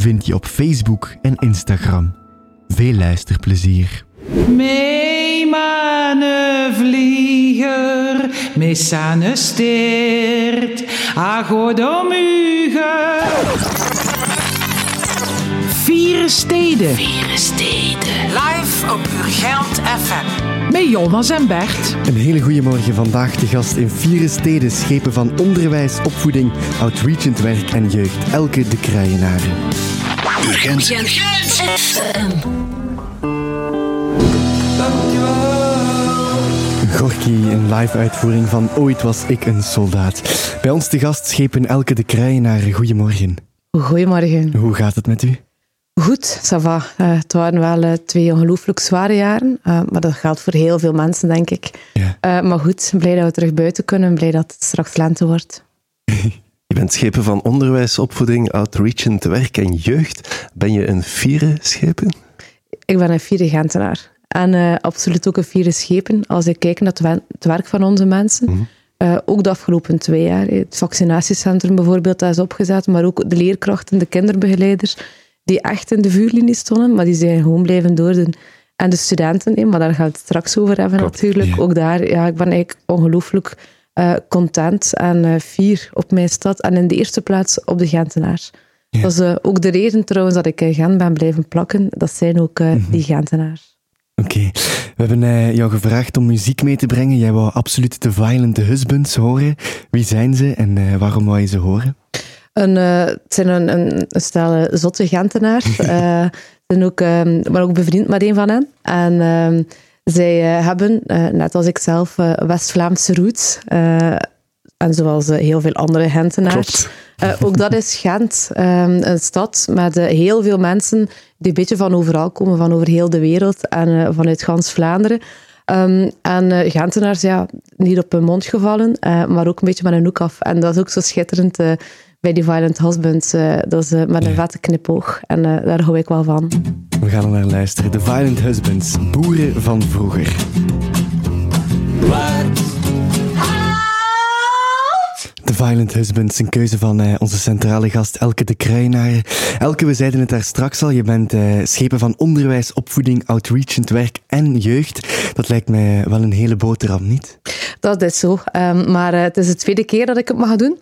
vind je op Facebook en Instagram. Veel luisterplezier. Mee mane vlieger, mee sane steert, agodomuge. Vieren Steden. Vieren Steden. Live op Urgent FM. Met Jonas en Bert. Een hele goede morgen. Vandaag de gast in Vieren Steden, schepen van onderwijs, opvoeding, outreachend werk en jeugd. Elke de Urgent. Gorky, een live uitvoering van Ooit was ik een soldaat. Bij ons de gast schepen Elke de Kruienaren. Goedemorgen. Goedemorgen. Hoe gaat het met u? Goed, ça va. Eh, het waren wel eh, twee ongelooflijk zware jaren, eh, maar dat geldt voor heel veel mensen, denk ik. Ja. Eh, maar goed, blij dat we terug buiten kunnen, blij dat het straks lente wordt. Je bent schepen van onderwijs, opvoeding, outreachend werk en jeugd. Ben je een vierde schepen? Ik ben een vierde Gentenaar. En eh, absoluut ook een vierde schepen. Als ik kijk naar het, werk van onze mensen, eh, ook de afgelopen twee jaar, het vaccinatiecentrum bijvoorbeeld, dat is opgezet, maar ook de leerkrachten, de kinderbegeleiders, die echt in de vuurlinie stonden, maar die zijn gewoon blijven doordoen. En de studenten, maar daar gaan we het straks over hebben Klopt, natuurlijk. ja. Ook daar, ja, ik ben eigenlijk ongelooflijk eh, content en eh, fier op mijn stad. En in de eerste plaats op de Gentenaars. Dat is eh, ook de reden trouwens dat ik in Gent ben blijven plakken. Dat zijn ook eh, die Gentenaars. Oké, we hebben jou gevraagd om muziek mee te brengen. Jij wou absoluut de Violent Husbands horen. Wie zijn ze en waarom wou je ze horen? Een, het zijn een, een, een stel zotte Gentenaars. Eh, zijn ook, eh, maar ook bevriend met een van hen. En ehm, zij eh, hebben, eh, net als ik zelf, eh, West-Vlaamse roots. En zoals heel veel andere Gentenaars. Ook dat is Gent, ehm, een stad met heel veel mensen die een beetje van overal komen, van over heel de wereld en vanuit gans Vlaanderen. Ehm, en Gentenaars, ja, niet op hun mond gevallen, maar ook een beetje met een hoek af. En dat is ook zo schitterend bij die Violent Husbands. dat is met een vette knipoog. En daar hou ik wel van. We gaan er naar luisteren. The Violent Husbands, boeren van vroeger. The Violent Husbands, een keuze van eh, onze centrale gast Elke de Kruijenaar. Elke, we zeiden het daar straks al, je bent eh, schepen van onderwijs, opvoeding, outreachend werk en jeugd. Dat lijkt mij wel een hele boterham, niet? Dat is zo. Ehm, maar eh, het is de tweede keer dat ik het mag doen.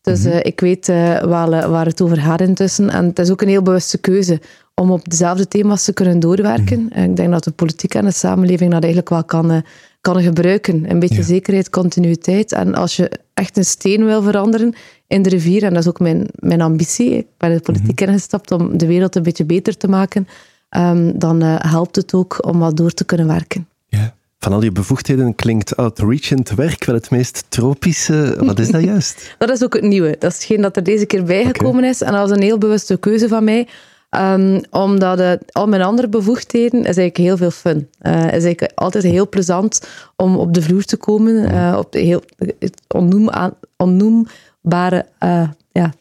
Dus eh, ik weet wel waar het over gaat intussen. En het is ook een heel bewuste keuze om op dezelfde thema's te kunnen doorwerken. En Ik denk dat de politiek en de samenleving dat eigenlijk wel kan, eh, kan gebruiken. Een beetje Ja. zekerheid, continuïteit. En als je echt een steen wil veranderen in de rivier, en dat is ook mijn, mijn ambitie, ik ben in de politiek ingestapt om de wereld een beetje beter te maken, ehm, dan eh, helpt het ook om wat door te kunnen werken. Ja. Van al je bevoegdheden klinkt outreachend werk wel het meest tropische. Wat is dat juist? Dat is ook het nieuwe. Dat is hetgeen dat er deze keer bijgekomen is. En dat was een heel bewuste keuze van mij. Ehm, omdat al mijn andere bevoegdheden is eigenlijk heel veel fun. Eh is eigenlijk altijd heel plezant om op de vloer te komen. eh, op de heel het onnoem, aan- onnoembare, eh, ja,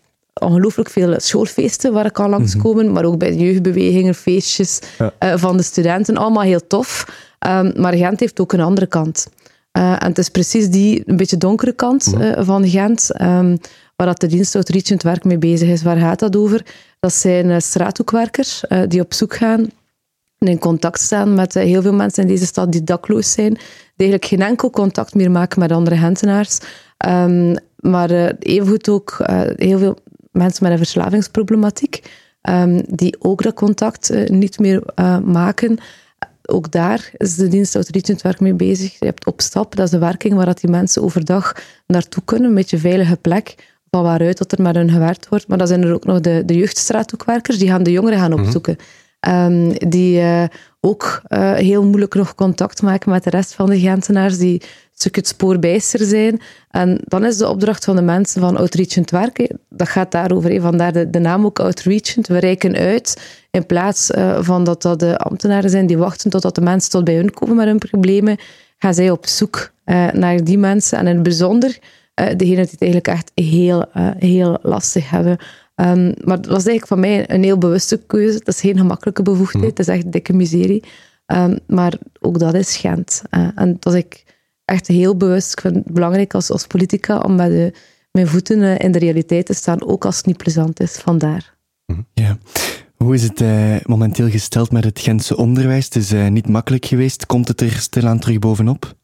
ongelooflijk veel schoolfeesten waar ik kan langskomen. Maar ook bij jeugdbewegingen, feestjes van de studenten. Allemaal heel tof. Ehm, maar Gent heeft ook een andere kant. En het is precies die een beetje donkere kant eh, van Gent, ehm, waar dat de dienst outreachend werk mee bezig is. Waar gaat dat over? Dat zijn eh, straathoekwerkers eh, die op zoek gaan en in contact staan met eh, heel veel mensen in deze stad die dakloos zijn, die eigenlijk geen enkel contact meer maken met andere Gentenaars. Ehm, maar eh, evengoed ook heel veel mensen met een verslavingsproblematiek, ehm, die ook dat contact niet meer maken. Ook daar is de dienst outreachend werk mee bezig. Je hebt opstap, dat is de werking waar dat die mensen overdag naartoe kunnen, een beetje veilige plek, van waaruit dat er met hun gewerkt wordt. Maar dan zijn er ook nog de, de jeugdstraathoekwerkers, die gaan de jongeren gaan opzoeken. Ehm, die eh, ook eh, heel moeilijk nog contact maken met de rest van de Gentenaars, die stukje het spoorbijster zijn. En dan is de opdracht van de mensen van outreachend werken, dat gaat daarover. Vandaar de, de naam ook outreachend. We reiken uit in plaats uh, van dat dat de ambtenaren zijn die wachten totdat de mensen tot bij hun komen met hun problemen, gaan zij op zoek naar die mensen. En in het bijzonder degenen die het eigenlijk echt heel, heel lastig hebben. Um, maar dat was eigenlijk van mij een heel bewuste keuze. Dat is geen gemakkelijke bevoegdheid, mm. het is echt dikke miserie. Um, maar ook dat is Gent. en dat was ik echt heel bewust. Ik vind het belangrijk als, als politica om met de, mijn voeten in de realiteit te staan, ook als het niet plezant is. Vandaar. Mhm. Ja. Hoe is het uh, momenteel gesteld met het Gentse onderwijs? Het is uh, niet makkelijk geweest. Komt het er stilaan terug bovenop?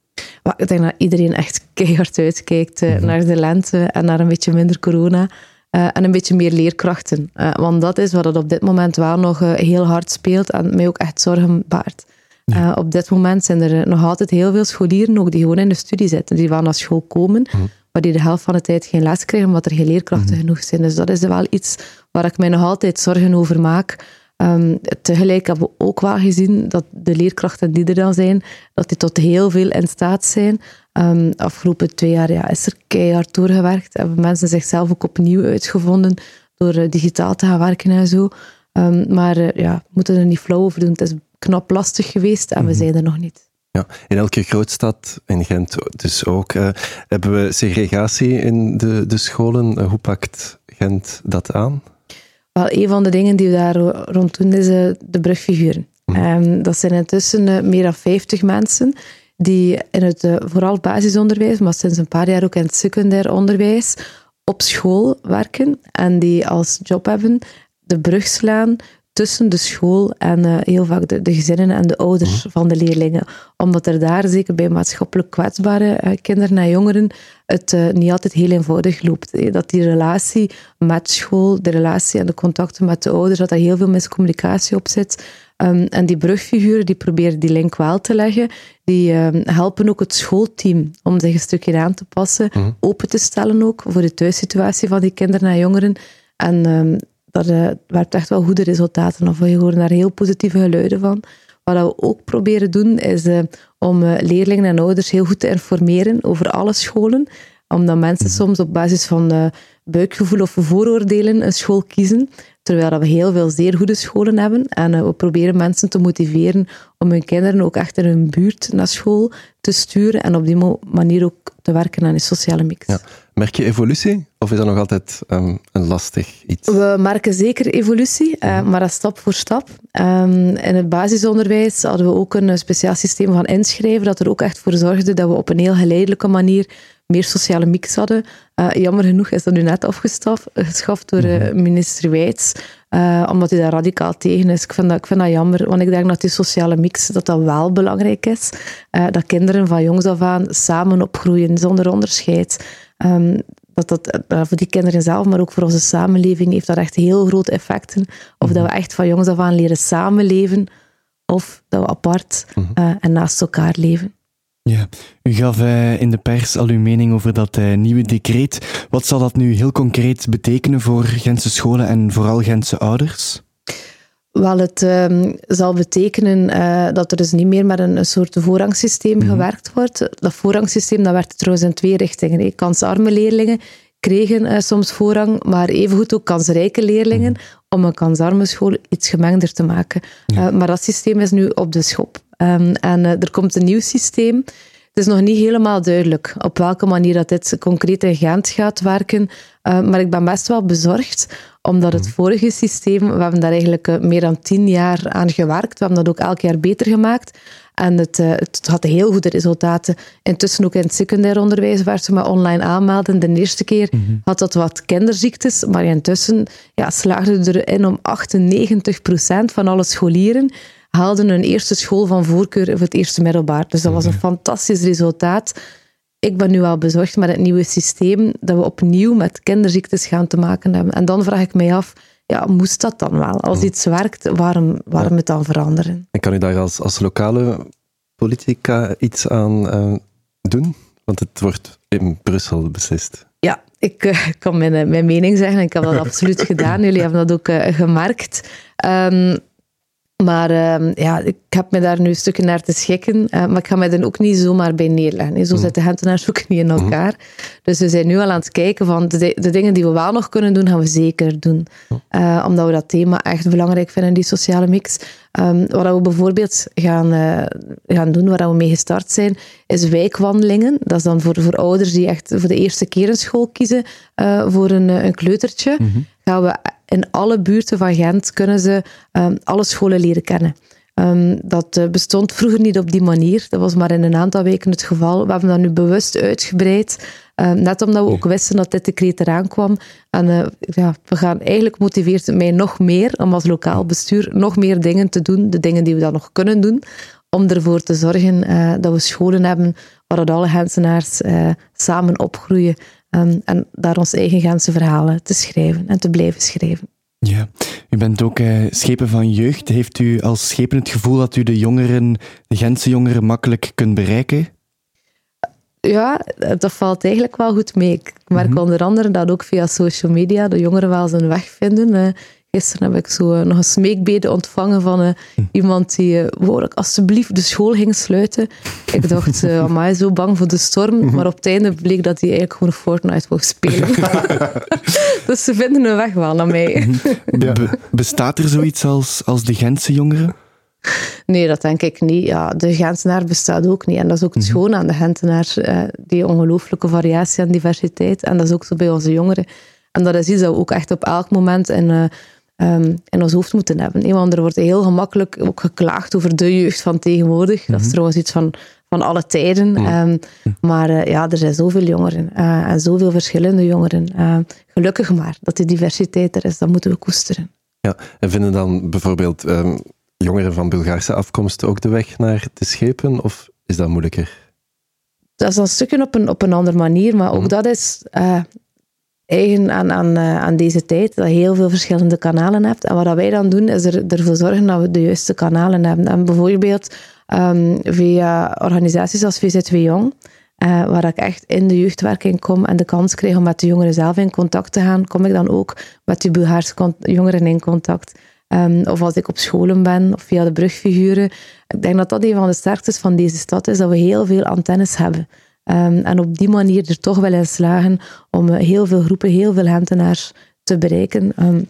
Ik denk dat iedereen echt keihard uitkijkt uh, naar de lente en naar een beetje minder corona. en een beetje meer leerkrachten. want dat is wat het op dit moment wel nog heel hard speelt en mij ook echt zorgen baart. Ja. op dit moment zijn er nog altijd heel veel scholieren ook die gewoon in de studie zitten. Die van naar school komen, mhm. maar die de helft van de tijd geen les krijgen omdat er geen leerkrachten mhm. genoeg zijn. Dus dat is wel iets waar ik mij nog altijd zorgen over maak. Um, tegelijk hebben we ook wel gezien dat de leerkrachten die er dan zijn, dat die tot heel veel in staat zijn. Um, afgelopen twee jaar ja, is er keihard doorgewerkt. Hebben mensen zichzelf ook opnieuw uitgevonden door uh, digitaal te gaan werken en zo. Um, maar uh, ja, we moeten er niet flauw over doen. Het is knap lastig geweest en we mhm. zijn er nog niet. Ja, in elke grootstad, in Gent dus ook, uh, hebben we segregatie in de, de scholen. hoe pakt Gent dat aan? Wel, een van de dingen die we daar rond doen is uh, de brugfiguren. Mm. dat zijn intussen uh, meer dan 50 mensen die in het uh, vooral basisonderwijs, maar sinds een paar jaar ook in het secundair onderwijs, op school werken en die als job hebben de brug slaan tussen de school en uh, heel vaak de, de, gezinnen en de ouders mhm. van de leerlingen. Omdat er daar, zeker bij maatschappelijk kwetsbare uh, kinderen en jongeren, het uh, niet altijd heel eenvoudig loopt. Dat die relatie met school, de relatie en de contacten met de ouders, dat er heel veel miscommunicatie op zit. Um, en die brugfiguren die proberen die link wel te leggen, die um, helpen ook het schoolteam om zich een stukje aan te passen, mhm. open te stellen ook voor de thuissituatie van die kinderen en jongeren. En um, dat uh, werpt echt wel goede resultaten af. Je hoort daar heel positieve geluiden van. Wat we ook proberen doen, is uh, om uh, leerlingen en ouders heel goed te informeren over alle scholen. Omdat mensen mhm. soms op basis van buikgevoel of vooroordelen een school kiezen. Terwijl we heel veel zeer goede scholen hebben. En we proberen mensen te motiveren om hun kinderen ook echt in hun buurt naar school te sturen. En op die manier ook te werken aan een sociale mix. Ja. Merk je evolutie? Of is dat nog altijd um, een lastig iets? We merken zeker evolutie, uh, maar dat stap voor stap. Um, in het basisonderwijs hadden we ook een speciaal systeem van inschrijven, dat er ook echt voor zorgde dat we op een heel geleidelijke manier meer sociale mix hadden. Uh, jammer genoeg is dat nu net afgeschaft door uh, minister Wijts, uh, omdat hij daar radicaal tegen is. Ik vind, dat, ik vind dat jammer, want ik denk dat die sociale mix dat dat wel belangrijk is. dat kinderen van jongs af aan samen opgroeien, zonder onderscheid. Um, dat dat uh, voor die kinderen zelf, maar ook voor onze samenleving, heeft dat echt heel grote effecten. Of dat we mhm. echt van jongs af aan leren samenleven, of dat we apart uh, en naast elkaar leven. Ja, u gaf uh, in de pers al uw mening over dat nieuwe decreet. Wat zal dat nu heel concreet betekenen voor Gentse scholen en vooral Gentse ouders? Wel, het um, zal betekenen uh, dat er dus niet meer met een, een soort voorrangsysteem mm gewerkt wordt. Dat voorrangsysteem dat werkt trouwens in twee richtingen. Kansarme leerlingen kregen uh, soms voorrang, maar evengoed ook kansrijke leerlingen mhm. om een kansarme school iets gemengder te maken. Uh, maar dat systeem is nu op de schop. Um, en er komt een nieuw systeem. Het is nog niet helemaal duidelijk op welke manier dat dit concreet in Gent gaat werken. maar ik ben best wel bezorgd, omdat het mhm. vorige systeem, we hebben daar eigenlijk eh, meer dan tien jaar aan gewerkt. We hebben dat ook elk jaar beter gemaakt. En het, eh, het had heel goede resultaten. Intussen ook in het secundair onderwijs, waar ze me online aanmelden. De eerste keer mhm. had dat wat kinderziektes, maar intussen ja, slaagden we erin om 98% van alle scholieren haalden hun eerste school van voorkeur voor het eerste middelbaar. Dus dat was een fantastisch resultaat ik ben nu wel bezorgd met het nieuwe systeem, dat we opnieuw met kinderziektes gaan te maken hebben. En dan vraag ik mij af, ja, moest dat dan wel? Als iets werkt, waarom, waarom het dan veranderen? En kan u daar als, als lokale politica iets aan uh, doen? Want het wordt in Brussel beslist. Ja, ik uh, kan mijn, eh, mijn mening zeggen. Ik heb dat absoluut gedaan. Jullie hebben dat ook uh, gemerkt. Um, Maar ehm, ja, ik heb me daar nu stukken naar te schikken. Uh, maar ik ga mij dan ook niet zomaar bij neerleggen. Zo mm. zitten Gentenaars ook niet in mm-hmm. elkaar. Dus we zijn nu al aan het kijken van de, de, dingen die we wel nog kunnen doen, gaan we zeker doen. Uh, omdat we dat thema echt belangrijk vinden, die sociale mix. Um, wat we bijvoorbeeld gaan, uh, gaan doen, waar we mee gestart zijn, is wijkwandelingen. Dat is dan voor, voor ouders die echt voor de eerste keer een school kiezen voor een, een kleutertje. Mm-hmm. Gaan we in alle buurten van Gent kunnen ze um, alle scholen leren kennen. Um, dat uh, bestond vroeger niet op die manier. Dat was maar in een aantal weken het geval. We hebben dat nu bewust uitgebreid. Um, net omdat we ook wisten dat dit decreet eraan kwam. En uh, ja, we gaan eigenlijk motiveert het mij nog meer om als lokaal bestuur nog meer dingen te doen. De dingen die we dan nog kunnen doen. Om ervoor te zorgen uh, dat we scholen hebben waar alle Gentenaars samen opgroeien Ehm, en daar ons eigen Gentse verhalen te schrijven en te blijven schrijven. Ja, u bent ook uh, schepen van jeugd. Heeft u als schepen het gevoel dat u de jongeren, de Gentse jongeren, makkelijk kunt bereiken? Ja, dat valt eigenlijk wel goed mee. Ik merk mhm. onder andere dat ook via social media de jongeren wel zijn weg vinden. Gisteren heb ik zo eh, nog een smeekbede ontvangen van uh, iemand die uh, wou ik alsjeblieft de school ging sluiten. Ik dacht, uh, amai, zo bang voor de storm. Mhm. Maar op het einde bleek dat hij eigenlijk gewoon Fortnite wou spelen. dus ze vinden een weg wel naar mij. Mhm. bestaat er zoiets als, als de Gentse jongeren? Nee, dat denk ik niet. Ja, de Gentenaar bestaat ook niet. En dat is ook het mhm. schoon aan de Gentenaar. die ongelooflijke variatie en diversiteit. En dat is ook zo bij onze jongeren. En dat is iets dat we ook echt op elk moment in um, in ons hoofd moeten hebben. Want er wordt heel gemakkelijk ook geklaagd over de jeugd van tegenwoordig. Dat is mhm. trouwens iets van, van alle tijden. Mhm. Ehm, maar uh, ja, er zijn zoveel jongeren uh, en zoveel verschillende jongeren. Uh, gelukkig maar dat die diversiteit er is, dat moeten we koesteren. Ja, en vinden dan bijvoorbeeld um, jongeren van Bulgaarse afkomst ook de weg naar de schepen, of is dat moeilijker? Dat is een stukje op een, op een andere manier, maar ook mhm. dat is eigen aan, aan, eh, aan deze tijd, dat je heel veel verschillende kanalen hebt. En wat wij dan doen, is er, ervoor zorgen dat we de juiste kanalen hebben. En bijvoorbeeld um, via organisaties als VZW Jong, uh, waar ik echt in de jeugdwerking kom en de kans krijg om met de jongeren zelf in contact te gaan, kom ik dan ook met de Bulgaarse jongeren in contact. Um, of als ik op scholen ben, of via de brugfiguren. Ik denk dat dat een van de sterktes van deze stad is, dat we heel veel antennes hebben. Um, en op die manier er toch wel in slagen om eh, heel veel groepen, heel veel Gentenaars te bereiken. Um,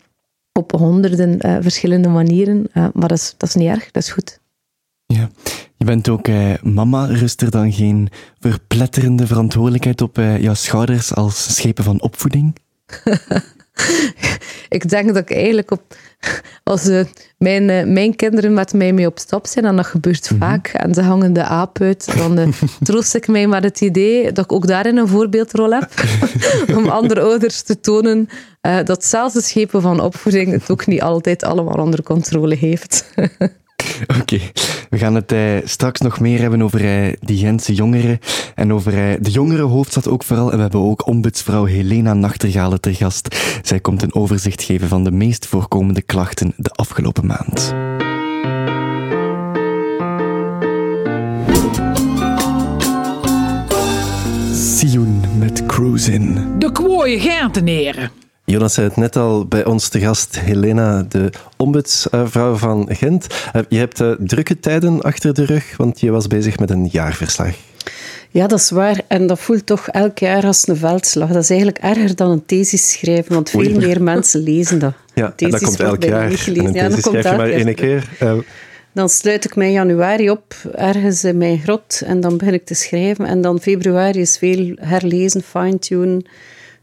op honderden uh, verschillende manieren. Uh, maar dat is, dat is niet erg, dat is goed. Ja, je bent ook mama. Rust er dan geen verpletterende verantwoordelijkheid op jouw schouders als schepen van opvoeding? ik denk dat ik eigenlijk op, als uh, mijn, uh, mijn kinderen met mij mee op stap zijn, en dat gebeurt mm -hmm. vaak, en ze hangen de aap uit, dan uh, troost ik mij met het idee dat ik ook daarin een voorbeeldrol heb, om andere ouders te tonen dat zelfs de schepen van opvoeding het ook niet altijd allemaal onder controle heeft. Oké, we gaan het uh, straks nog meer hebben over uh, die Gentse jongeren en over uh, de jongerenhoofdstad ook vooral. En we hebben ook ombudsvrouw Helena Nachtergale ter gast. Zij komt een overzicht geven van de meest voorkomende klachten de afgelopen maand. Sioen met Cruisin. De kwooie Genteneren. Jonas zei het net al bij ons te gast, Helena, de ombudsvrouw van Gent. Eh, je hebt eh, drukke tijden achter de rug, want je was bezig met een jaarverslag. Ja, dat is waar. En dat voelt toch elk jaar als een veldslag. Dat is eigenlijk erger dan een thesis schrijven, want veel meer mensen lezen dat. Ja, en dat komt elk jaar. En een thesis schrijf je maar één keer. Uh, dan sluit ik mij in januari op, ergens in mijn grot, en dan begin ik te schrijven. En dan februari is veel herlezen, fine-tunen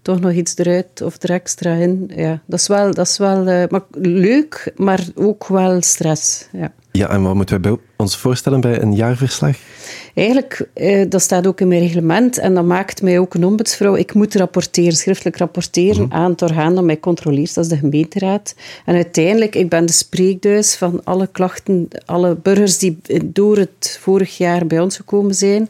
toch nog iets eruit of er extra in. Ja, dat is wel, dat is wel uh, maar leuk, maar ook wel stress. Ja. Ja, en wat moeten wij ons voorstellen bij een jaarverslag? Eigenlijk, eh, dat staat ook in mijn reglement en dat maakt mij ook een ombudsvrouw. Ik moet rapporteren, schriftelijk rapporteren mhm. aan het orgaan dat mij controleert, dat is de gemeenteraad. En uiteindelijk, ik ben de spreekduis van alle klachten, alle burgers die door het vorig jaar bij ons gekomen zijn.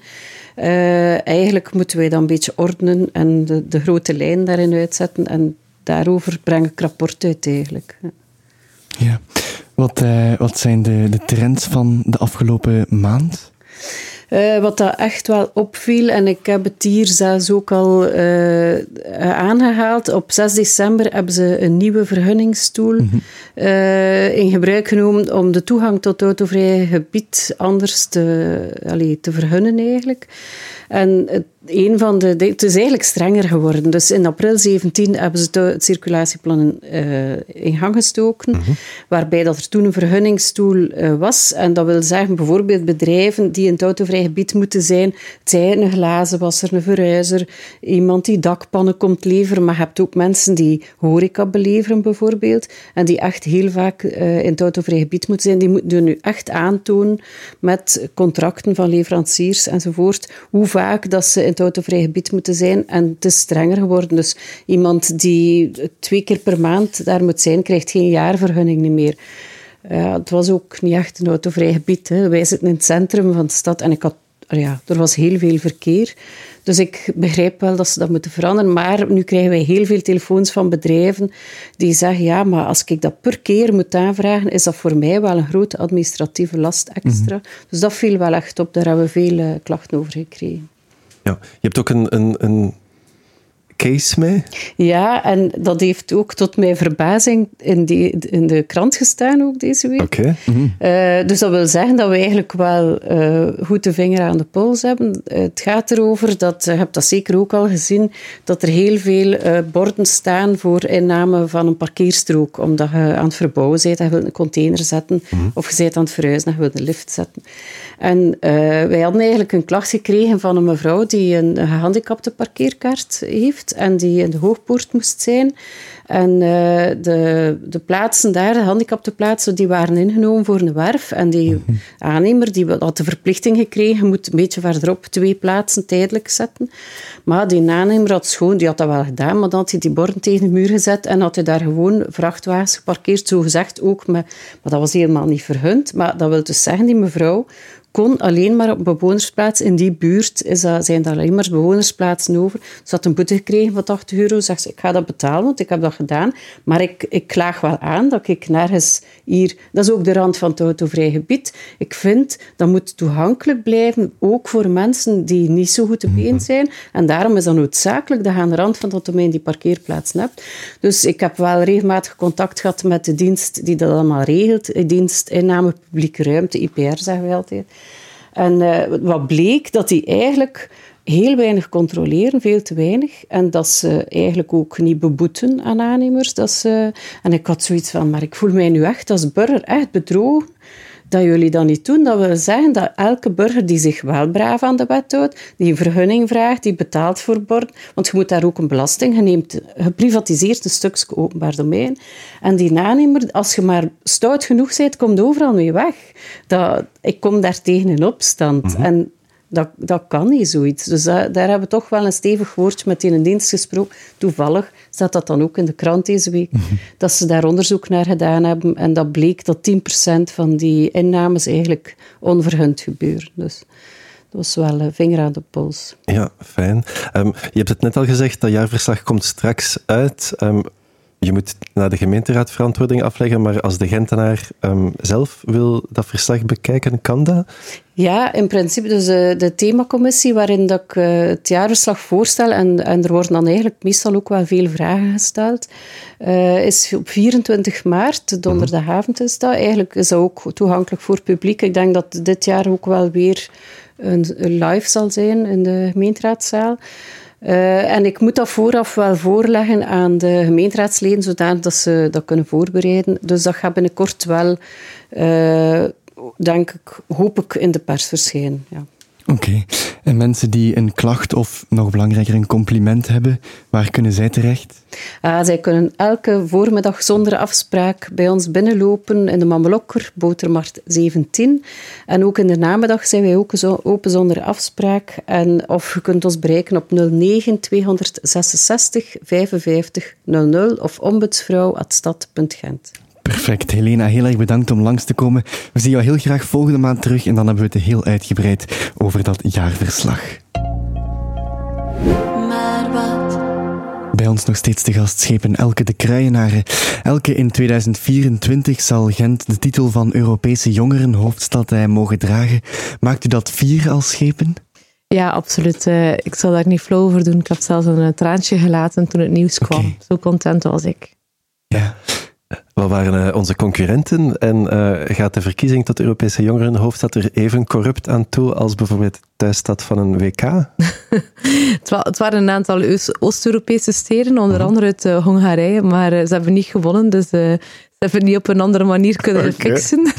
Uh, eigenlijk moeten wij dan een beetje ordenen en de, de grote lijn daarin uitzetten. En daarover breng ik rapport uit eigenlijk. Ja. Wat, uh, wat zijn de, de trends van de afgelopen maand? Uh, wat dat echt wel opviel, en ik heb het hier zelfs ook al uh, aangehaald. Op 6 december hebben ze een nieuwe vergunningstool mm in gebruik genomen om de toegang tot autovrij gebied anders te, allee, te vergunnen eigenlijk. En het een van de, het is eigenlijk strenger geworden. Dus in april 17 hebben ze het circulatieplan uh, in gang gestoken, mhm. waarbij dat er toen een vergunningstoel uh, was. En dat wil zeggen bijvoorbeeld bedrijven die in het autovrij gebied moeten zijn. Het zijn een glazenwasser, een verhuizer, iemand die dakpannen komt leveren, maar je hebt ook mensen die horeca beleveren bijvoorbeeld, en die echt heel vaak uh, in het autovrij gebied moeten zijn. Die moeten nu echt aantonen met contracten van leveranciers enzovoort, hoe vaak dat ze in het autovrij gebied moeten zijn. En het is strenger geworden. Dus iemand die twee keer per maand daar moet zijn, krijgt geen jaarvergunning meer. Ja, het was ook niet echt een autovrij gebied. Hè. Wij zitten in het centrum van de stad en ik had, ja, er was heel veel verkeer. Dus ik begrijp wel dat ze dat moeten veranderen. Maar nu krijgen wij heel veel telefoons van bedrijven die zeggen: ja, maar als ik dat per keer moet aanvragen, is dat voor mij wel een grote administratieve last extra. Mhm. Dus dat viel wel echt op. Daar hebben we veel uh, klachten over gekregen. Ja, je hebt ook een, een, een case mee. Ja, en dat heeft ook tot mijn verbazing in, die, in de krant gestaan ook deze week. Oké. Mhm. Eh, dus dat wil zeggen dat we eigenlijk wel uh, goed de vinger aan de pols hebben. het gaat erover, dat, je hebt dat zeker ook al gezien, dat er heel veel uh, borden staan voor inname van een parkeerstrook. Omdat je aan het verbouwen bent en je wilt een container zetten, mhm. of je bent aan het verhuizen en je wilt een lift zetten. En wij hadden eigenlijk een klacht gekregen van een mevrouw die een gehandicapte parkeerkaart heeft en die in de hoogpoort moest zijn. En uh, de, de plaatsen daar, de gehandicapte plaatsen, die waren ingenomen voor een werf. En die mhm. aannemer die had de verplichting gekregen, moet een beetje verderop twee plaatsen tijdelijk zetten. Maar die aannemer had schoon, die had dat wel gedaan, maar dan had hij die borden tegen de muur gezet en had hij daar gewoon vrachtwagens geparkeerd, zo gezegd ook. Met, maar dat was helemaal niet vergund. Maar dat wil dus zeggen, die mevrouw kon alleen maar op bewonersplaats in die buurt, is dat, zijn er alleen maar bewonersplaatsen over. Ze had een boete gekregen van 80 euro. Zegt ze, ik ga dat betalen, want ik heb dat gedaan. Maar ik, ik klaag wel aan dat ik nergens hier... Dat is ook de rand van het autovrij gebied. Ik vind, dat moet toegankelijk blijven, ook voor mensen die niet zo goed te been mhm. zijn. En daarom is dat noodzakelijk dat je aan de rand van dat domein die parkeerplaats hebt. Dus ik heb wel regelmatig contact gehad met de dienst die dat allemaal regelt. De dienst inname publieke ruimte, IPR zeggen wij altijd. En uh, wat bleek, dat die eigenlijk heel weinig controleren, veel te weinig. En dat ze eigenlijk ook niet beboeten aan aannemers. Dat ze, en ik had zoiets van, maar ik voel mij nu echt als burger echt bedrogen dat jullie dat niet doen. Dat wil zeggen dat elke burger die zich wel braaf aan de wet houdt, die een vergunning vraagt, die betaalt voor bord, want je moet daar ook een belasting, je neemt, geprivatiseerd een stukje openbaar domein. En die aannemer, als je maar stout genoeg bent, komt overal mee weg. Dat, ik kom daar tegen in opstand. Mhm. En dat, dat kan niet, zoiets. Dus daar hebben we toch wel een stevig woordje met in een dienst gesproken. Toevallig staat dat dan ook in de krant deze week, dat ze daar onderzoek naar gedaan hebben. En dat bleek dat 10% van die innames eigenlijk onvergund gebeuren. Dus dat was wel een vinger aan de pols. Ja, fijn. Um, je hebt het net al gezegd, dat jaarverslag komt straks uit. Um, je moet naar de gemeenteraad verantwoording afleggen, maar als de Gentenaar um, zelf wil dat verslag bekijken, kan dat? Ja, in principe. Dus de, de themacommissie waarin dat ik uh, het jaarverslag voorstel, en, en er worden dan eigenlijk meestal ook wel veel vragen gesteld, uh, is op 24 maart, donderdagavond is dat. Eigenlijk is dat ook toegankelijk voor het publiek. Ik denk dat dit jaar ook wel weer een, een live zal zijn in de gemeenteraadzaal. Uh, en ik moet dat vooraf wel voorleggen aan de gemeenteraadsleden, zodat ze dat kunnen voorbereiden. Dus dat gaat binnenkort wel, uh, denk ik, hoop ik, in de pers verschijnen. Ja. Oké. En mensen die een klacht of nog belangrijker een compliment hebben, waar kunnen zij terecht? Uh, zij kunnen elke voormiddag zonder afspraak bij ons binnenlopen in de Mamelokker, Botermarkt 17. En ook in de namiddag zijn wij ook open zonder afspraak. En of je kunt ons bereiken op 09 266 55 00 of ombudsvrouw.stad.gent. Perfect. Helena, heel erg bedankt om langs te komen. We zien jou heel graag volgende maand terug en dan hebben we het heel uitgebreid over dat jaarverslag. Maar wat? Bij ons nog steeds de gastschepen Elke de Kruijenaren. Elke in 2024 zal Gent de titel van Europese jongerenhoofdstad eh, mogen dragen. Maakt u dat vier als schepen? Ja, absoluut. Eh, ik zal daar niet flauw over doen. Ik heb zelfs een traantje gelaten toen het nieuws kwam. Zo content was ik. Ja. Wat waren onze concurrenten en gaat de verkiezing tot Europese jongerenhoofdstad er even corrupt aan toe als bijvoorbeeld de thuisstad van een WK? het, waren een aantal Oost-Europese steden, onder mhm. andere uit Hongarije, maar ze hebben niet gewonnen, dus ze hebben niet op een andere manier kunnen fixen.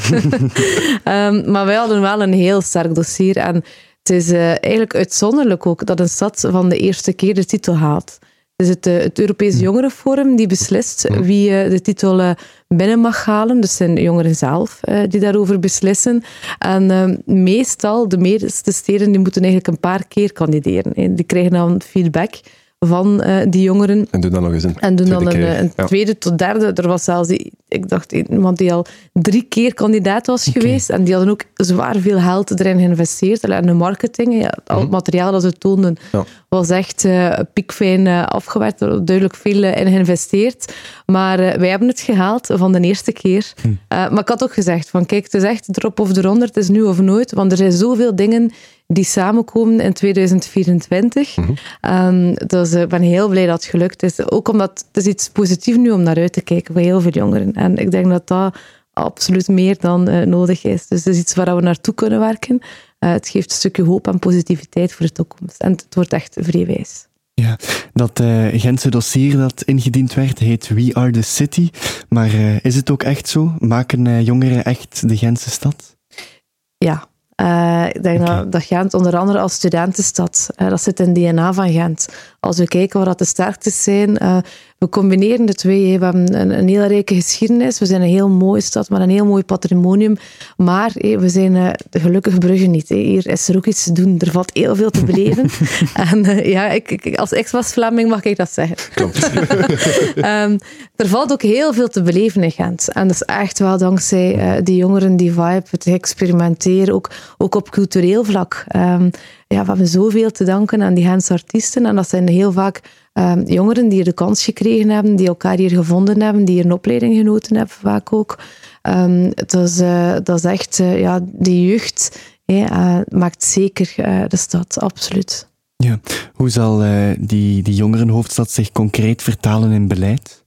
um, maar wij hadden wel een heel sterk dossier en het is eigenlijk uitzonderlijk ook dat een stad van de eerste keer de titel haalt is het, eh, het Europees hm. Jongerenforum die beslist hm. wie eh, de titel eh, binnen mag halen. Dus zijn jongeren zelf die daarover beslissen. En meestal, de meeste steden die moeten eigenlijk een paar keer kandideren. Die krijgen dan feedback van uh, die jongeren. En doen dan nog eens een En doen dan een, een tweede tot derde. Er was zelfs, ik dacht, iemand die al drie keer kandidaat was geweest. En die hadden ook zwaar veel geld erin geïnvesteerd. En de marketing, ja, al het mhm. materiaal dat ze toonden, was echt uh, piekfijn uh, afgewerkt. Er duidelijk veel in geïnvesteerd. Maar wij hebben het gehaald van de eerste keer. Hm. maar ik had ook gezegd, van kijk, het is echt erop of eronder. Het is nu of nooit. Want er zijn zoveel dingen die samenkomen in 2024. Mm -hmm. dus ik ben heel blij dat het gelukt is. Ook omdat het is iets positiefs nu om naar uit te kijken voor heel veel jongeren. En ik denk dat dat absoluut meer dan uh, nodig is. Dus het is iets waar we naartoe kunnen werken. Uh, het geeft een stukje hoop en positiviteit voor de toekomst. En het wordt echt vrijwijs. Ja, dat uh, Gentse dossier dat ingediend werd heet We Are the City. Maar is het ook echt zo? Maken jongeren echt de Gentse stad? Ja, uh, ik denk dat, dat, Gent onder andere als studentenstad, uh, dat zit in het DNA van Gent. Als we kijken wat de sterktes zijn, uh, we combineren de twee. We hebben een, een hele rijke geschiedenis. We zijn een heel mooie stad met een heel mooi patrimonium. Maar we zijn uh, gelukkig Brugge niet. Hier is er ook iets te doen. Er valt heel veel te beleven. en uh, ja, ik, ik, als ex-was-Vlaming mag ik dat zeggen. Klopt. um, er valt ook heel veel te beleven in Gent. En dat is echt wel dankzij die jongeren, die vibe, het experimenteren, ook, ook op cultureel vlak. Um, ja, we hebben zoveel te danken aan die Gentse artiesten. En dat zijn heel vaak um, jongeren die de kans gekregen hebben, die elkaar hier gevonden hebben, die hier een opleiding genoten hebben, vaak ook. Um, uh, dat is echt, uh, ja, die jeugd uh, maakt zeker de stad, absoluut. Ja. Hoe zal die, die jongerenhoofdstad zich concreet vertalen in beleid?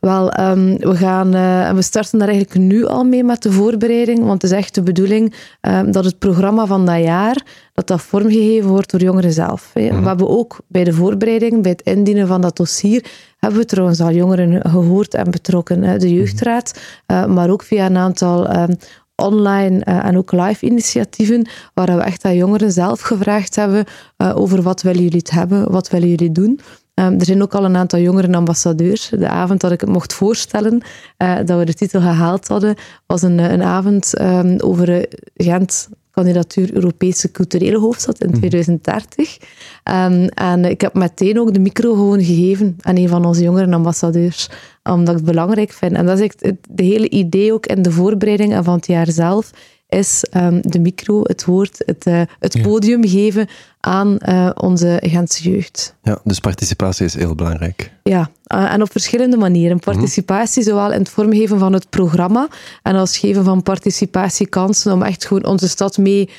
Wel, um, we, gaan, uh, we starten daar eigenlijk nu al mee met de voorbereiding, want het is echt de bedoeling um, dat het programma van dat jaar, dat dat vormgegeven wordt door jongeren zelf. Hè. Mhm. We hebben ook bij de voorbereiding, bij het indienen van dat dossier, hebben we trouwens al jongeren gehoord en betrokken. Hè. De mhm. jeugdraad, uh, maar ook via een aantal um, online uh, en ook live initiatieven, waar we echt aan jongeren zelf gevraagd hebben uh, over wat willen jullie het hebben, wat willen jullie doen. Um, er zijn ook al een aantal jongeren ambassadeurs. De avond dat ik het mocht voorstellen, uh, dat we de titel gehaald hadden, was een, een avond um, over Gent kandidatuur Europese culturele hoofdstad in 2030. Um, mhm. en ik heb meteen ook de micro gewoon gegeven aan een van onze jongeren ambassadeurs, omdat ik het belangrijk vind. En dat is echt de hele idee ook in de voorbereiding van het jaar zelf, is um, de micro, het woord, het, uh, het podium geven aan uh, onze Gentse jeugd. Ja, dus participatie is heel belangrijk. Ja, uh, en op verschillende manieren. Mhm. Participatie, zowel in het vormgeven van het programma en als geven van participatiekansen om echt gewoon onze stad mee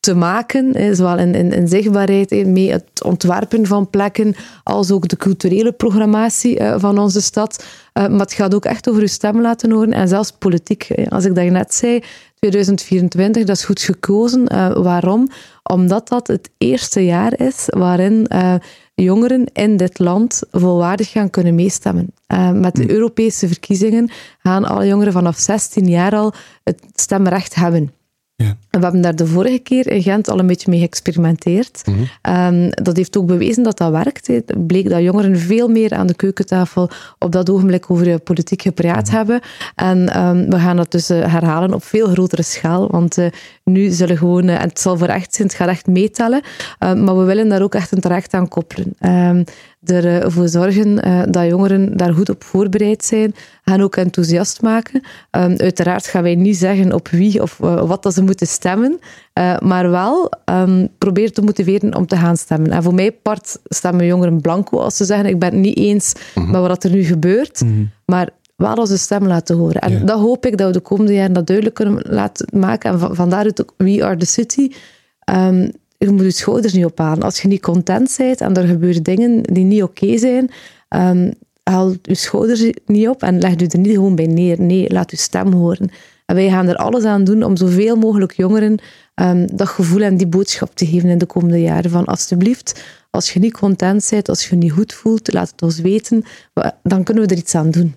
te maken, zowel in, in, in zichtbaarheid, mee het ontwerpen van plekken, als ook de culturele programmatie uh, van onze stad. Uh, maar het gaat ook echt over uw stem laten horen en zelfs politiek. Als ik dat net zei, 2024, dat is goed gekozen. Uh, waarom? Omdat dat het eerste jaar is waarin uh, jongeren in dit land volwaardig gaan kunnen meestemmen. Uh, met de hmm. Europese verkiezingen gaan alle jongeren vanaf 16 jaar al het stemrecht hebben. Ja. We hebben daar de vorige keer in Gent al een beetje mee geëxperimenteerd. Mm dat heeft ook bewezen dat dat werkt. Het bleek dat jongeren veel meer aan de keukentafel op dat ogenblik over politiek gepraat mhm. hebben. En um, we gaan dat dus uh, herhalen op veel grotere schaal. Want uh, nu zullen gewoon, en het zal voor echt zijn, het gaat echt meetellen, maar we willen daar ook echt een traject aan koppelen. Ehm, ervoor zorgen dat jongeren daar goed op voorbereid zijn, gaan ook enthousiast maken. Um, uiteraard gaan wij niet zeggen op wie of wat dat ze moeten stemmen, maar wel um, proberen te motiveren om te gaan stemmen. En voor mij part stemmen jongeren blanco als ze zeggen ik ben het niet eens mhm. met wat er nu gebeurt, mhm. maar wel onze stem laten horen. En dat hoop ik dat we de komende jaren dat duidelijk kunnen laten maken. En van, vandaar ook We Are The City. Um, je moet je schouders niet ophalen. Als je niet content bent en er gebeuren dingen die niet oké zijn, um, haal je schouders niet op en leg je er niet gewoon bij neer. Nee, laat je stem horen. En wij gaan er alles aan doen om zoveel mogelijk jongeren um, dat gevoel en die boodschap te geven in de komende jaren. Van alsjeblieft, als je niet content bent, als je je niet goed voelt, laat het ons weten. Dan kunnen we er iets aan doen.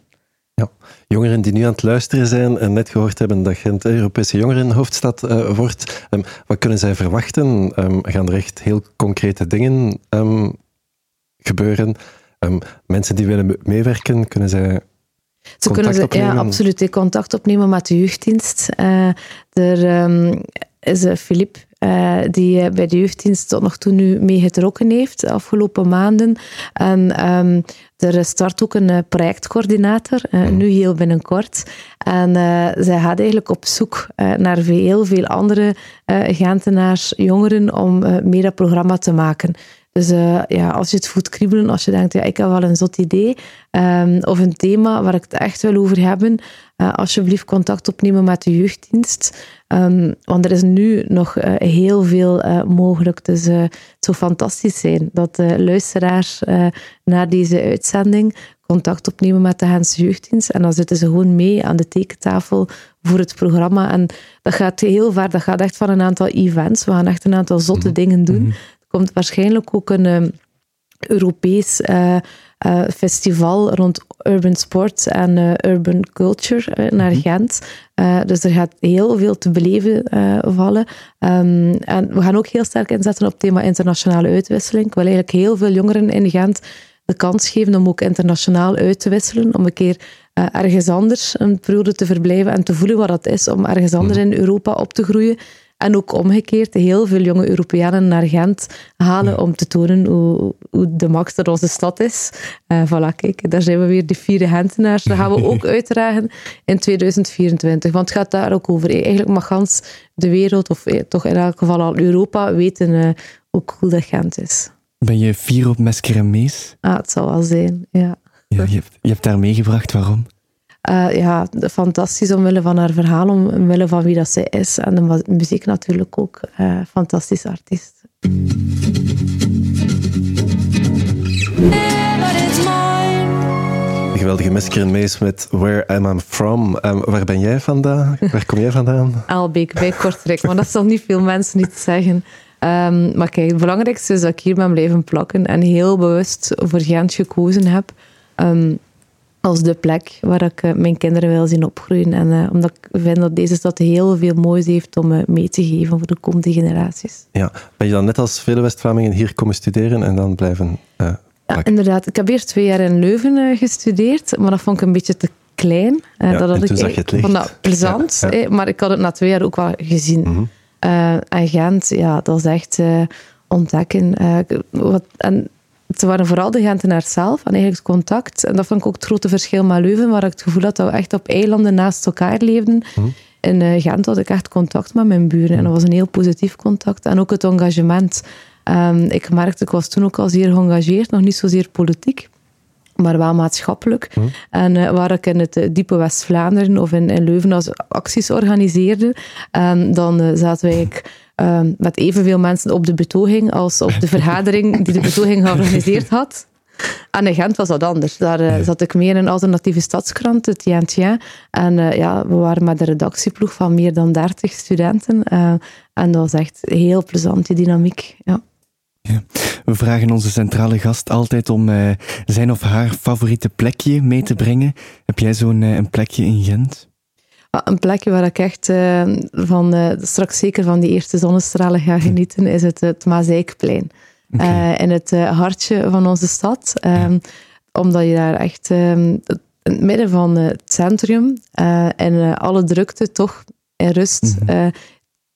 Ja. Jongeren die nu aan het luisteren zijn en net gehoord hebben dat Gent Europese jongerenhoofdstad uh, wordt, um, wat kunnen zij verwachten? Um, gaan er echt heel concrete dingen um, gebeuren? mensen die willen meewerken, kunnen zij ze kunnen ze, ja, absoluut contact opnemen met de jeugddienst. Uh, er is Filip uh, die bij de jeugddienst tot nog toe nu mee getrokken heeft de afgelopen maanden. En um, er start ook een projectcoördinator, uh, nu heel binnenkort. En uh, zij gaat eigenlijk op zoek naar heel veel andere Gentenaars, jongeren, om meer dat programma te maken. Dus uh, ja, als je het voelt kriebelen, als je denkt, ja, ik heb wel een zot idee, um, of een thema waar ik het echt wil over hebben, uh, alsjeblieft contact opnemen met de jeugddienst. Um, want er is nu nog uh, heel veel mogelijk. Dus het zou fantastisch zijn dat de luisteraars na deze uitzending contact opnemen met de Gentse Jeugddienst. En dan zitten ze gewoon mee aan de tekentafel voor het programma. En dat gaat heel ver. Dat gaat echt van een aantal events. We gaan echt een aantal zotte mhm. dingen doen. Mhm komt waarschijnlijk ook een um, Europees uh, uh, festival rond urban sports en uh, urban culture naar mhm. Gent. dus er gaat heel veel te beleven vallen. Um, en we gaan ook heel sterk inzetten op het thema internationale uitwisseling. Ik wil eigenlijk heel veel jongeren in Gent de kans geven om ook internationaal uit te wisselen, om een keer ergens anders een periode te verblijven en te voelen wat dat is om ergens anders mhm. in Europa op te groeien. En ook omgekeerd, heel veel jonge Europeanen naar Gent halen om te tonen hoe, hoe de max er onze stad is. Uh, voilà, kijk, daar zijn we weer, de vierde Gentenaars. Dat gaan we ook uitdragen in 2024. Want het gaat daar ook over. Eigenlijk mag gans de wereld, of eh, toch in elk geval al Europa, weten uh, hoe cool dat Gent is. Ben je fier op Mesker en Mees? Ah, het zal wel zijn, ja. ja je, hebt, je hebt daar meegebracht, waarom? Uh, ja, fantastisch omwille van haar verhaal, omwille van wie dat zij is. En de muziek natuurlijk ook. Uh, fantastisch artiest. geweldige Mesker Mees met Where Am I From. Um, waar ben jij vandaan? Waar kom jij vandaan? Aalbeek, bij Kortrijk. Maar dat zal niet veel mensen niet zeggen. Um, maar kijk, het belangrijkste is dat ik hier ben blijven plakken en heel bewust voor Gent gekozen heb. Um, als de plek waar ik eh, mijn kinderen wil zien opgroeien. En uh, omdat ik vind dat deze stad heel veel moois heeft om uh, mee te geven voor de komende generaties. Ja, ben je dan net als vele West-Vlamingen hier komen studeren en dan blijven ja, inderdaad. Ik heb eerst twee jaar in Leuven gestudeerd, maar dat vond ik een beetje te klein. Ja, dat had ik, ik vond dat plezant, maar ik had het na twee jaar ook wel gezien. Mm -hmm. en Gent, ja, dat is echt ontdekken. wat, en ze waren vooral de Gentenaars zelf en eigenlijk het contact. En dat vond ik ook het grote verschil met Leuven, waar ik het gevoel had dat we echt op eilanden naast elkaar leefden. Mm. In uh, Gent had ik echt contact met mijn buren en dat was een heel positief contact. En ook het engagement. Um, ik merkte, ik was toen ook al zeer geëngageerd, nog niet zozeer politiek maar wel maatschappelijk. Mhm. En uh, waar ik in het uh, diepe West-Vlaanderen of in, in, Leuven als acties organiseerde, um, dan uh, zaten wij um, met evenveel mensen op de betoging als op de vergadering die de betoging georganiseerd had. En in Gent was dat anders. Daar zat ik meer in een alternatieve stadskrant, het Tien En ja, we waren met een redactieploeg van meer dan 30 studenten. en dat was echt heel plezant, die dynamiek. Ja. Ja. We vragen onze centrale gast altijd om zijn of haar favoriete plekje mee te brengen. Heb jij zo'n een plekje in Gent? Ah, een plekje waar ik echt uh, van, straks zeker van die eerste zonnestralen ga genieten, is het, het Mazeikplein. Okay. in het hartje van onze stad. Um, Omdat je daar echt um, in het midden van het centrum en alle drukte toch in rust mm -hmm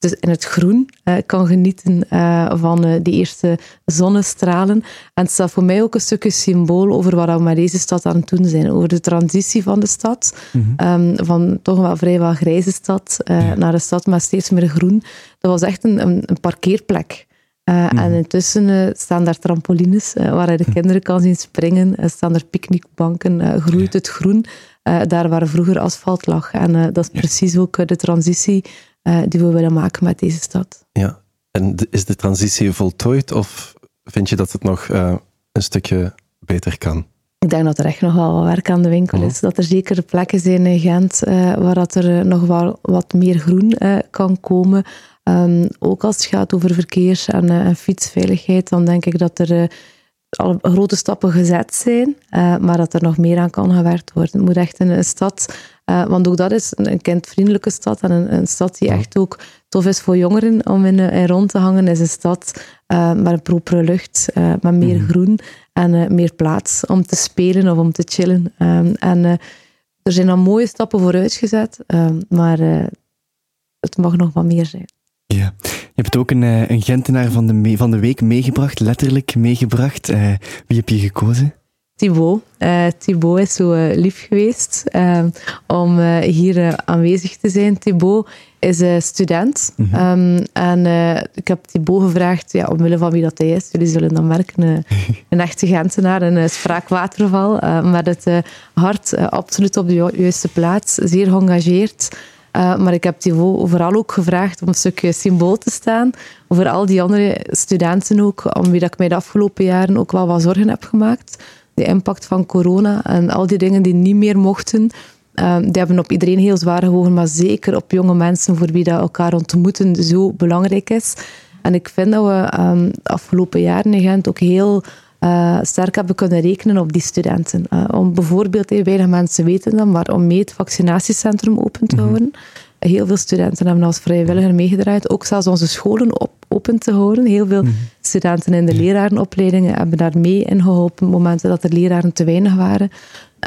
dus in het groen uh, kan genieten uh, van uh, die eerste zonnestralen. En het staat voor mij ook een stukje symbool over wat we met deze stad aan het doen zijn. Over de transitie van de stad. Mm -hmm. um, van toch wel vrijwel grijze stad ja. naar een stad met steeds meer groen. Dat was echt een, een, een parkeerplek. Uh, mm. En intussen uh, staan daar trampolines uh, waar je de kinderen kan zien springen. staan er picknickbanken, groeit het groen. daar waar vroeger asfalt lag. En dat is precies ook de transitie die we willen maken met deze stad. Ja, en is de transitie voltooid of vind je dat het nog een stukje beter kan? Ik denk dat er echt nog wel wat werk aan de winkel is. Dat er zeker plekken zijn in Gent waar dat er nog wel wat meer groen kan komen. Um, ook als het gaat over verkeers- en, en, fietsveiligheid, dan denk ik dat er al grote stappen gezet zijn, maar dat er nog meer aan kan gewerkt worden. Het moet echt een, een stad, want ook dat is een, een kindvriendelijke stad en een, een, stad die echt ook tof is voor jongeren om in, in rond te hangen, is een stad met een propere lucht, met meer mm. groen en meer plaats om te spelen of om te chillen. Um, en er zijn al mooie stappen vooruit gezet, ehm, maar het mag nog wat meer zijn. Ja, je hebt ook een, eh, een Gentenaar van de, van de week meegebracht, letterlijk meegebracht. Uh, wie heb je gekozen? Thibaut. Uh, Thibaut is zo lief geweest uh, om hier aanwezig te zijn. Thibaut is student. Mm -hmm. um, en ik heb Thibaut gevraagd, ja, omwille van wie dat hij is. Jullie zullen dan merken, een echte Gentenaar, een spraakwaterval. met het hart absoluut op de juiste plaats. Zeer geëngageerd. Uh, maar ik heb die vooral ook gevraagd om een stukje symbool te staan over al die andere studenten ook, om wie dat ik mij de afgelopen jaren ook wel wat zorgen heb gemaakt. De impact van corona en al die dingen die niet meer mochten, uh, die hebben op iedereen heel zwaar gewogen, maar zeker op jonge mensen voor wie dat elkaar ontmoeten zo belangrijk is. En ik vind dat we um, de afgelopen jaren in Gent ook heel uh, sterk hebben kunnen rekenen op die studenten. Uh, om bijvoorbeeld, hey, weinig mensen weten dan, maar om mee het vaccinatiecentrum open te mhm. houden. Heel veel studenten hebben als vrijwilliger meegedraaid. Ook zelfs onze scholen op, open te houden. Heel veel mhm. Studenten in de lerarenopleidingen hebben daar mee in geholpen. momenten dat er leraren te weinig waren.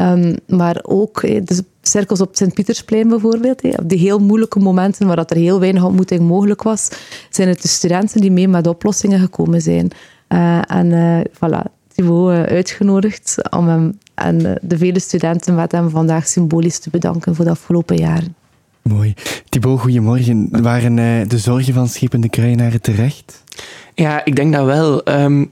Um, maar ook de cirkels op Sint-Pietersplein bijvoorbeeld. op die heel moeilijke momenten waar dat er heel weinig ontmoeting mogelijk was, zijn het de studenten die mee met oplossingen gekomen zijn. Uh, en uh, voilà, Thibaut uh, uitgenodigd om hem en de vele studenten met hem vandaag symbolisch te bedanken voor de afgelopen jaren. Mooi. Thibaut, goedemorgen. Waren de zorgen van schepende kruienaren terecht? Ja, ik denk dat wel. Um,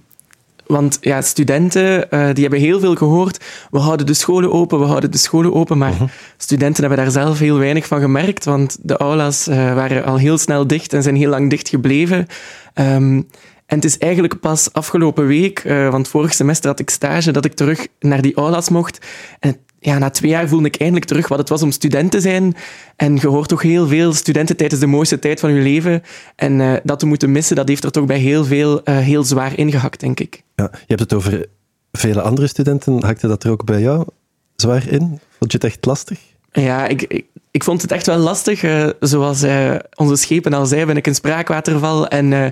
want ja, studenten uh, die hebben heel veel gehoord. We houden de scholen open, we houden de scholen open. Maar uh -huh. studenten hebben daar zelf heel weinig van gemerkt. Want de aulas uh, waren al heel snel dicht en zijn heel lang dicht gebleven. Um, en het is eigenlijk pas afgelopen week, uh, want vorig semester had ik stage, dat ik terug naar die aulas mocht. En ja, na twee jaar voelde ik eindelijk terug wat het was om student te zijn. En je hoort toch heel veel studenten tijdens de mooiste tijd van je leven. En uh, dat te moeten missen, dat heeft er toch bij heel veel uh, heel zwaar ingehakt, denk ik. Ja, je hebt het over vele andere studenten. Hakte dat er ook bij jou zwaar in? Vond je het echt lastig? Ja, ik, ik, ik vond het echt wel lastig. Uh, zoals onze schepen al zei, ben ik een spraakwaterval. En uh,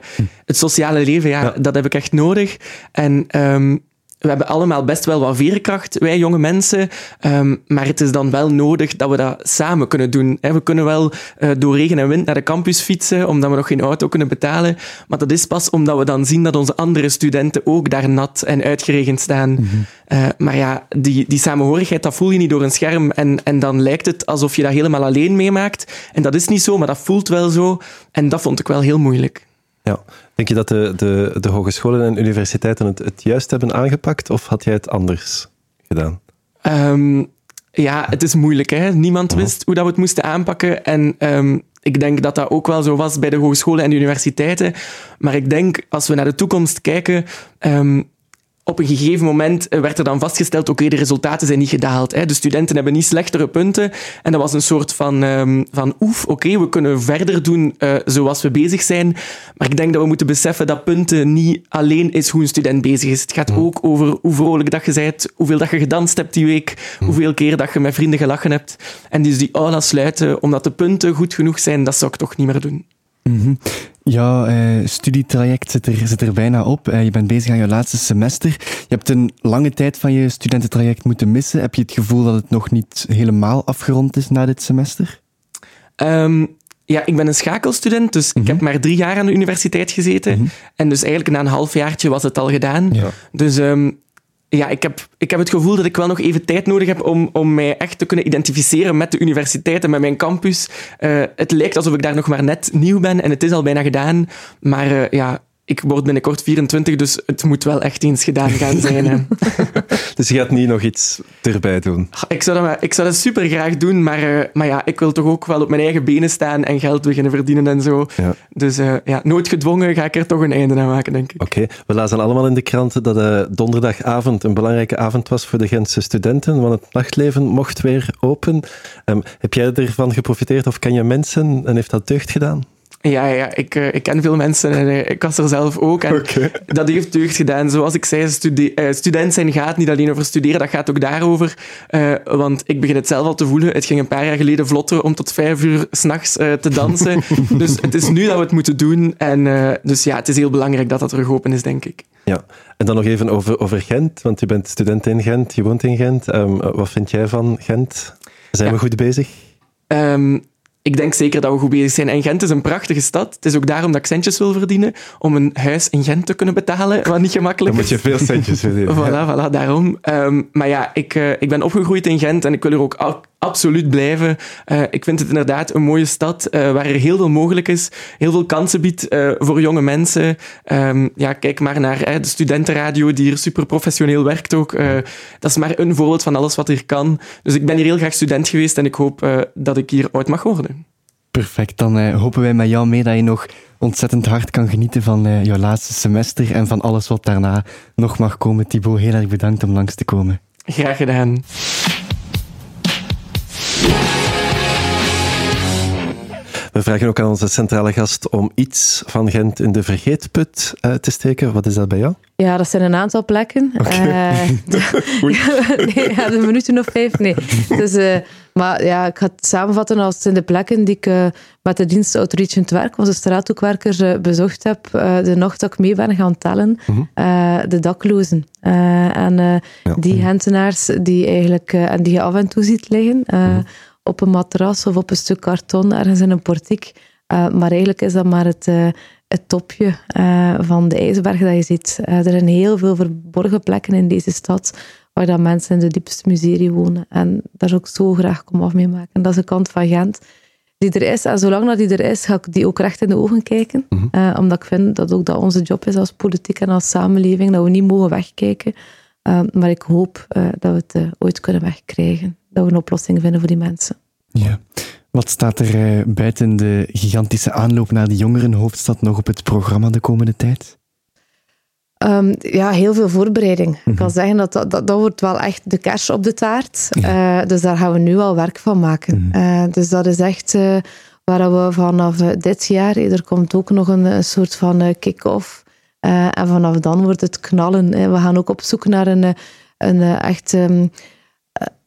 het sociale leven, ja, ja, dat heb ik echt nodig. En um, we hebben allemaal best wel wat veerkracht, wij jonge mensen. Um, maar het is dan wel nodig dat we dat samen kunnen doen. We kunnen wel uh, door regen en wind naar de campus fietsen, omdat we nog geen auto kunnen betalen. Maar dat is pas omdat we dan zien dat onze andere studenten ook daar nat en uitgeregend staan. Mm -hmm. uh, maar ja, die, die samenhorigheid, dat voel je niet door een scherm. En, en dan lijkt het alsof je dat helemaal alleen meemaakt. En dat is niet zo, maar dat voelt wel zo. En dat vond ik wel heel moeilijk. Ja. Denk je dat de, de, de hogescholen en universiteiten het, het juist hebben aangepakt of had jij het anders gedaan? Um, ja, het is moeilijk. Hè? Niemand wist hoe dat we het moesten aanpakken. En um, ik denk dat dat ook wel zo was bij de hogescholen en universiteiten. Maar ik denk, als we naar de toekomst kijken, um, op een gegeven moment eh, werd er dan vastgesteld, oké, okay, de resultaten zijn niet gedaald. Hè. De studenten hebben niet slechtere punten. En dat was een soort van, um, van oef, oké, okay, we kunnen verder doen uh, zoals we bezig zijn. Maar ik denk dat we moeten beseffen dat punten niet alleen is hoe een student bezig is. Het gaat mm. ook over hoe vrolijk dat je bent, hoeveel dat je gedanst hebt die week, mm. hoeveel keer dat je met vrienden gelachen hebt. En dus die aula sluiten, omdat de punten goed genoeg zijn, dat zou ik toch niet meer doen. Mm -hmm. Jouw uh, studietraject zit er, zit er bijna op. Uh, je bent bezig aan je laatste semester. Je hebt een lange tijd van je studententraject moeten missen. Heb je het gevoel dat het nog niet helemaal afgerond is na dit semester? Um, Ja, ik ben een schakelstudent, dus ik heb mhm. maar drie jaar aan de universiteit gezeten. Mhm. En dus eigenlijk na een halfjaartje was het al gedaan. Ja. Dus ehm, ja, ik heb, ik heb het gevoel dat ik wel nog even tijd nodig heb om, om mij echt te kunnen identificeren met de universiteit en met mijn campus. Uh, het lijkt alsof ik daar nog maar net nieuw ben en het is al bijna gedaan. Maar uh, ja, ik word binnenkort 24, dus het moet wel echt eens gedaan gaan zijn. dus je gaat niet nog iets erbij doen? Ik zou dat, ik zou dat super graag doen, maar, uh, maar ja, ik wil toch ook wel op mijn eigen benen staan en geld beginnen verdienen en zo. Ja. Dus uh, ja, noodgedwongen ga ik er toch een einde aan maken, denk ik. Oké, we lazen allemaal in de kranten dat uh, donderdagavond een belangrijke avond was voor de Gentse studenten, want het nachtleven mocht weer open. Um, heb jij ervan geprofiteerd of ken je mensen en heeft dat deugd gedaan? Ja, ja ik, uh, ik ken veel mensen en uh, ik was er zelf ook. En Dat heeft deugd gedaan. Zoals ik zei, stude uh, student zijn gaat niet alleen over studeren, dat gaat ook daarover. want ik begin het zelf al te voelen. Het ging een paar jaar geleden vlotter om tot vijf uur s'nachts te dansen. dus het is nu dat we het moeten doen. En dus ja, het is heel belangrijk dat dat terug open is, denk ik. Ja, en dan nog even over, over Gent, want je bent student in Gent, je woont in Gent. Um, wat vind jij van Gent? Zijn we goed bezig? Um, ik denk zeker dat we goed bezig zijn. En Gent is een prachtige stad. Het is ook daarom dat ik centjes wil verdienen. Om een huis in Gent te kunnen betalen, wat niet gemakkelijk is. Dan moet je veel centjes verdienen. voilà, voilà, daarom. Um, maar ja, ik, uh, ik ben opgegroeid in Gent en ik wil er ook absoluut blijven. Uh, ik vind het inderdaad een mooie stad uh, waar er heel veel mogelijk is, heel veel kansen biedt uh, voor jonge mensen. Um, ja, kijk maar naar de studentenradio die hier super professioneel werkt ook. dat is maar een voorbeeld van alles wat hier kan. Dus ik ben hier heel graag student geweest en ik hoop dat ik hier ooit mag worden. Perfect, dan hopen wij met jou mee dat je nog ontzettend hard kan genieten van jouw laatste semester en van alles wat daarna nog mag komen. Thibaut, heel erg bedankt om langs te komen. Graag gedaan. We vragen ook aan onze centrale gast om iets van Gent in de vergeetput uh, te steken. Wat is dat bij jou? Ja, dat zijn een aantal plekken. Okay. Uh, nee, ja, de minuten of vijf, nee. Dus, uh, maar ja, ik ga het samenvatten als het zijn de plekken die ik uh, met de dienst Outreach Werk, onze straathoekwerkers, bezocht heb. de nacht dat ik mee ben gaan tellen. Mhm. de daklozen. en ja. die hentenaars die eigenlijk, en die je af en toe ziet liggen. -huh op een matras of op een stuk karton ergens in een portiek. Uh, maar eigenlijk is dat maar het, uh, het topje uh, van de ijsberg dat je ziet. er zijn heel veel verborgen plekken in deze stad waar dat mensen in de diepste miserie wonen. En daar zou ik zo graag kom af mee maken. Dat is de kant van Gent die er is. En zolang dat die er is, ga ik die ook recht in de ogen kijken. Mm -hmm. omdat ik vind dat ook dat onze job is als politiek en als samenleving, dat we niet mogen wegkijken. maar ik hoop dat we het ooit kunnen wegkrijgen dat we een oplossing vinden voor die mensen. Ja. Wat staat er uh, buiten de gigantische aanloop naar de jongerenhoofdstad nog op het programma de komende tijd? Um, ja, heel veel voorbereiding. Ik kan mhm. zeggen dat dat, dat wordt wel echt de kers op de taart. Uh, dus daar gaan we nu al werk van maken. Mm uh, dus dat is echt waar we vanaf dit jaar, er komt ook nog een, een soort van kick-off. en vanaf dan wordt het knallen. We gaan ook op zoek naar een, een echt... Um,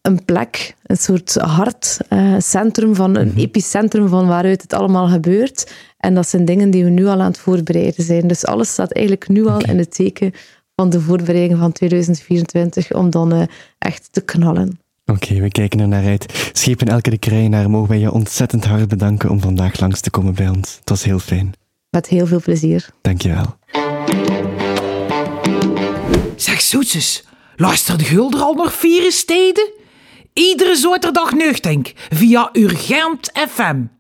een plek, een soort hartcentrum, uh, van een mhm. epicentrum van waaruit het allemaal gebeurt. En dat zijn dingen die we nu al aan het voorbereiden zijn. Dus alles staat eigenlijk nu al in het teken van de voorbereiding van 2024 om dan uh, echt te knallen. Oké, we kijken er naar uit. Schepen Elke de Krijnaar, mogen wij je ontzettend hard bedanken om vandaag langs te komen bij ons. Het was heel fijn. Met heel veel plezier. Dankjewel. Zeg zoetjes, luister de Gulder al nog vier steden? Iedere zaterdag nuchtink via Urgent FM